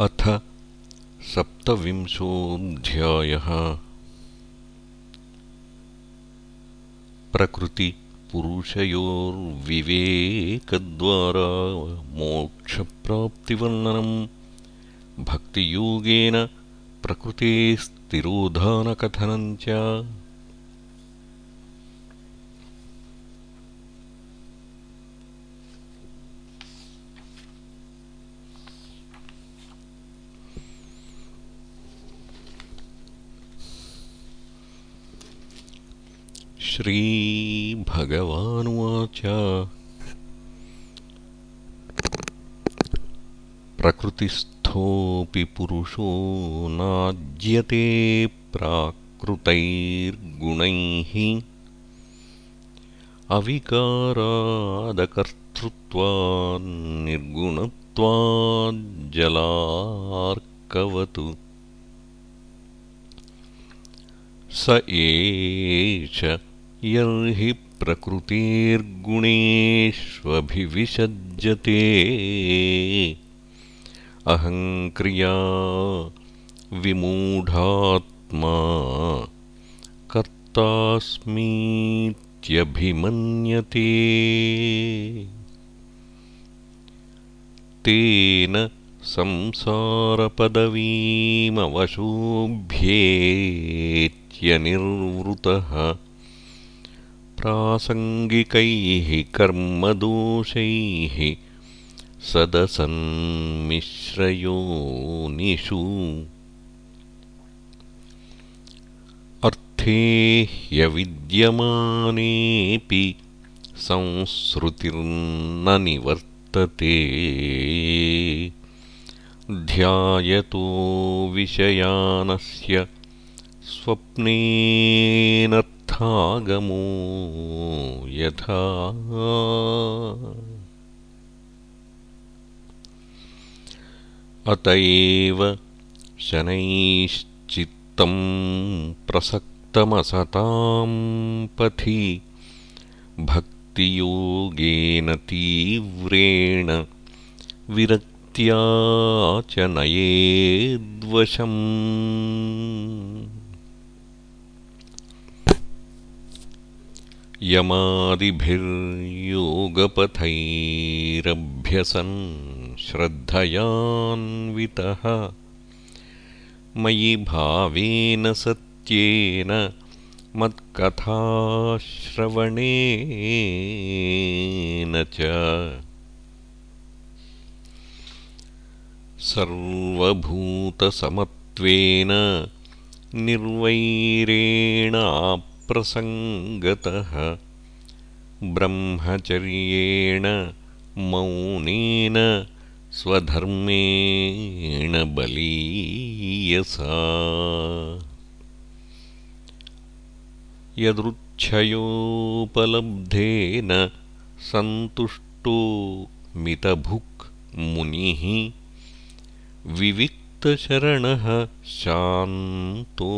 अथ सप्तविंशोऽध्यायः। प्रकृतिपुरुषयोर्विवेकद्वारा मोक्षप्राप्तिवर्णनम् भक्तियोगेन प्रकृतेस्तिरोधानकथनम् च श्रीभगवानुवाच। प्रकृतिस्थोऽपि पुरुषो नाज्यते प्राकृतैर्गुणैः। अविकारादकर्तृत्वान्निर्गुणत्वाज्जलार्कवतु स एष यर्हि प्रकृतेर्गुणेष्वभिविषज्यते अहङ्क्रिया विमूढात्मा कर्तास्मीत्यभिमन्यते। तेन संसारपदवीमवशोऽभ्येत्यनिर्वृतः प्रासङ्गिकैः कर्मदोषैः सदसन्मिश्रयोनिषु। अर्थे ह्यविद्यमानेऽपि संसृतिर्न निवर्तते। ध्यायतो विषयानस्य स्वप्नेन गमो यथा। अत एव शनैश्चित्तं प्रसक्तमसतां पथि भक्तियोगेन तीव्रेण विरक्त्या च नयेद्वशम् यमादिभिर्योगपथैरभ्यसन् श्रद्धयान्वितः। मयि भावेन सत्येन मत्कथाश्रवणेन च। सर्वभूतसमत्वेन निर्वैरेणा प्रसङ्गतः ब्रह्मचर्येण मौनेन स्वधर्मेण बलीयसा यदृच्छयोपलब्धेन सन्तुष्टो मितभुक् मुनिः विविक्तशरणः शान्तो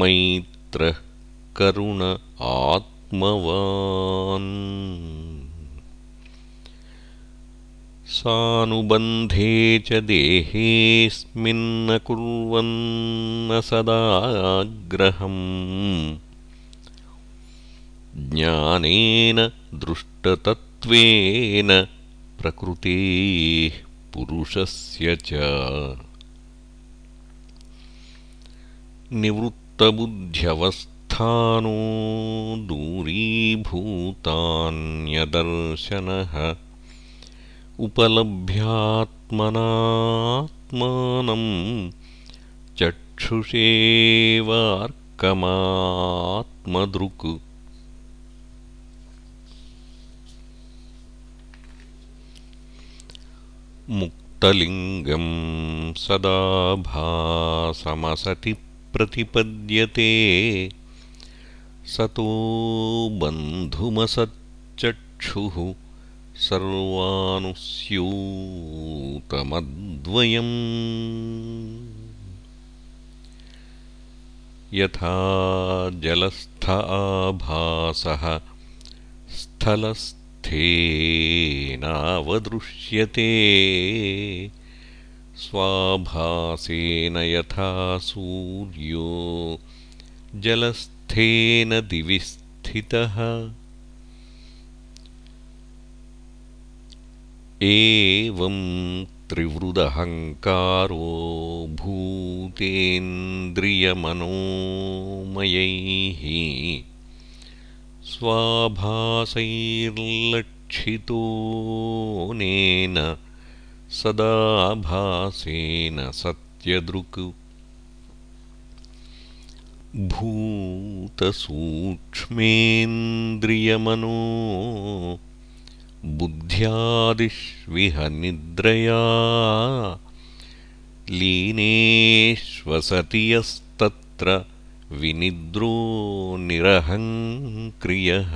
मैत्रः करुण आत्मवान्। सानुबन्धे च देहेऽस्मिन्न कुर्वन्न सदाग्रहम्। ज्ञानेन दृष्टतत्त्वेन प्रकृतेः पुरुषस्य च निवृत्तबुद्ध्यवस्थानो दूरीभूतान्यदर्शनः। उपलभ्यात्मनात्मानम् चक्षुषेवार्कमात्मदृक्। मुक्तलिङ्गम् सदा भासमसति प्रतिपद्यते। सतो बन्धुमसच्चक्षुः सर्वानुस्यूतमद्वयम्। यथा जलस्थ आभासः स्थलस्थेनावदृश्यते स्वाभासेन यथा सूर्यो जलस्थेन दिवि स्थितः। एवं त्रिवृदहङ्कारो भूतेन्द्रियमनोमयैः स्वाभासैर्लक्षितोऽनेन सदाभासेन सत्यदृक्। भूतसूक्ष्मेन्द्रियमनो बुद्ध्यादिष्विह निद्रया लीनेष्वसति यस्तत्र विनिद्रो निरहङ्क्रियः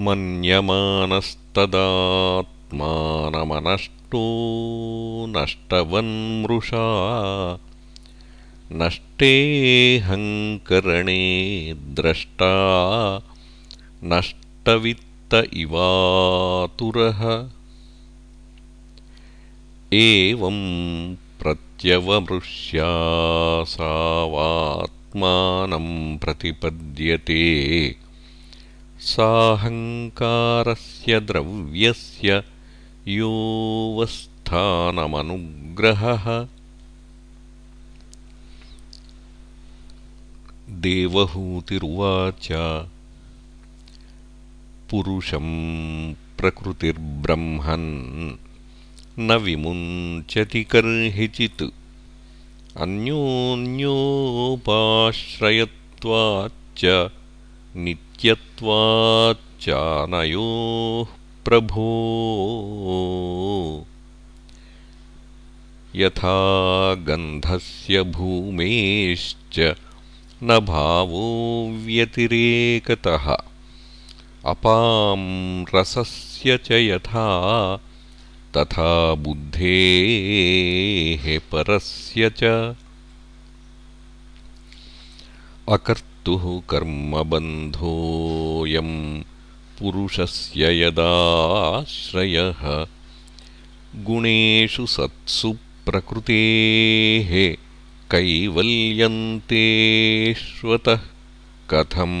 मन्यमानस्तदात्मानमनष्टो नष्टवन्मृषा नष्टेऽहङ्करणे द्रष्टा। नष्टवित्त इवातुरः। एवं प्रत्यवमृश्यासावात्मानं प्रतिपद्यते साहङ्कारस्य द्रव्यस्य योऽवस्थानमनुग्रहः देवहूतिरुवाच पुरुषं प्रकृतिर्ब्रह्मन् न विमुञ्चति कर्हिचित्। अन्योन्योपाश्रयत्वाच्च नित्यत्वाच्चानयोः प्रभो। यथा गन्धस्य भूमेश्च न भावो व्यतिरेकतः। अपां रसस्य च यथा तथा बुद्धेः परस्य च। अकर्तुः कर्मबन्धोऽयं पुरुषस्य यदाश्रयः। गुणेषु सत्सु प्रकृतेः कैवल्यन्तेष्वतः कथम्।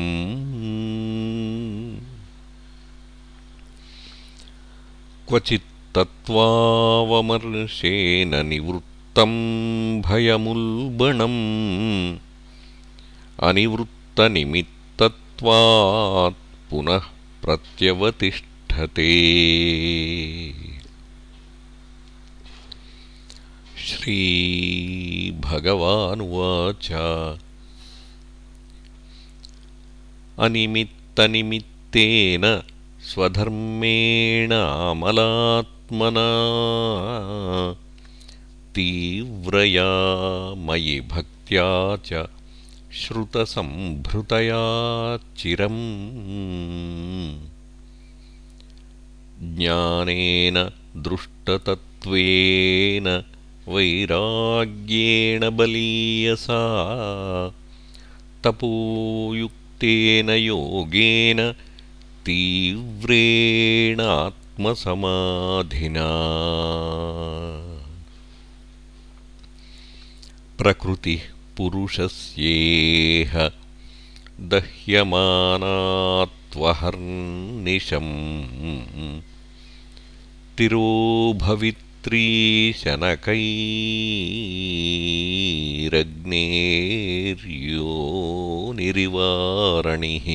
क्वचित्तत्त्वावमर्शेन निवृत्तं भयमुल्बणम् अनिवृत्तनिमित्तत्वात् पुनः प्रत्यवतिष्ठते। श्रीभगवानुवाच। अनिमित्तनिमित्तेन स्वधर्मेणामलात्मना तीव्रया मयि भक्त्या च श्रुतसम्भृतया चिरम्। ज्ञानेन दृष्टतत्त्वेन वैराग्येण बलीयसा तपोयुक्तेन योगेन तीव्रेणात्मसमाधिना। प्रकृतिः पुरुषस्येह दह्यमानात्वहर्निशम्। तिरोभवित्रीशनकैरग्नेर्योनिरिवारणिः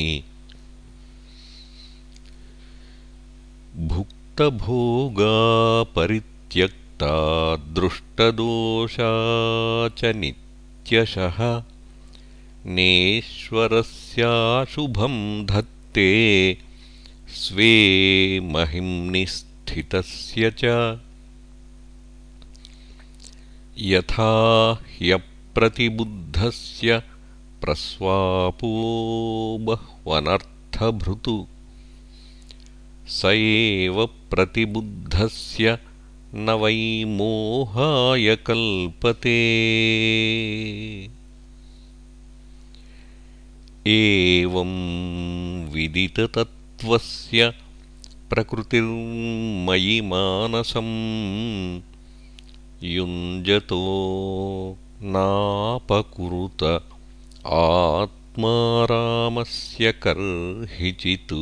भुक्तभोगापरित्यक्ता दृष्टदोषा च नित्यशः। नेश्वरस्याशुभं धत्ते स्वे महिम्निस्थितस्य च। यथा ह्यप्रतिबुद्धस्य प्रस्वापो बह्वनर्थभृतु। स एव प्रतिबुद्धस्य न वै मोहाय कल्पते। एवं विदिततत्त्वस्य प्रकृतिर्मयि मानसम् युञ्जतो नापकुरुत आत्मारामस्य कर्हिचित्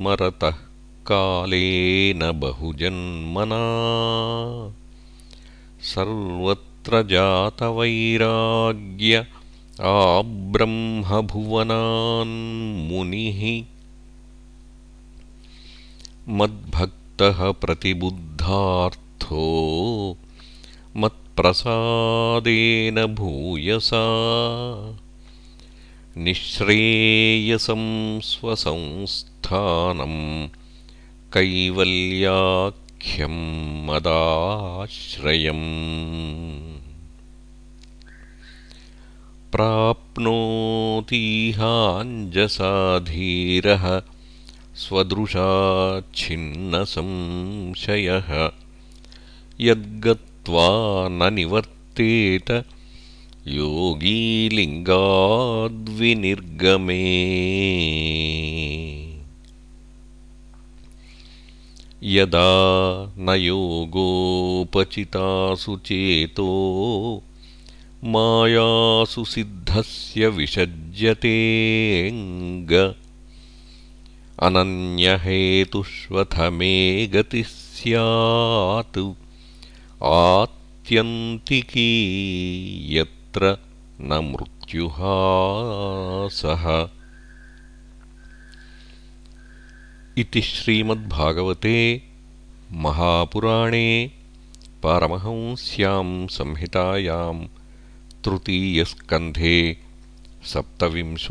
यदैवमध्यात्मरतः कालेन बहुजन्मना। सर्वत्र जातवैराग्य आब्रह्मभुवनान्मुनिः मद्भक्तः प्रतिबुद्धार्थो मत्प्रसादेन भूयसा। निःश्रेयसं स्वसंस्थानम् कैवल्याख्यं मदाश्रयम्। प्राप्नोतीहाञ्जसाधीरः स्वदृशाच्छिन्नसंशयः यद्गत्वा न निवर्तेत योगीलिङ्गाद्विनिर्गमे यदा न योगोपचितासु चेतो मायासु सिद्धस्य विषज्यतेऽङ्ग अनन्यहेतुष्वथ मे गतिः स्यात् आत्यन्तिकी यत्र न मृत्युहासः इति श्रीमद्भागवते महापुराणे पारमहंस्यां संहितायां तृतीयस्कन्धे सप्तविंशोऽध्यायः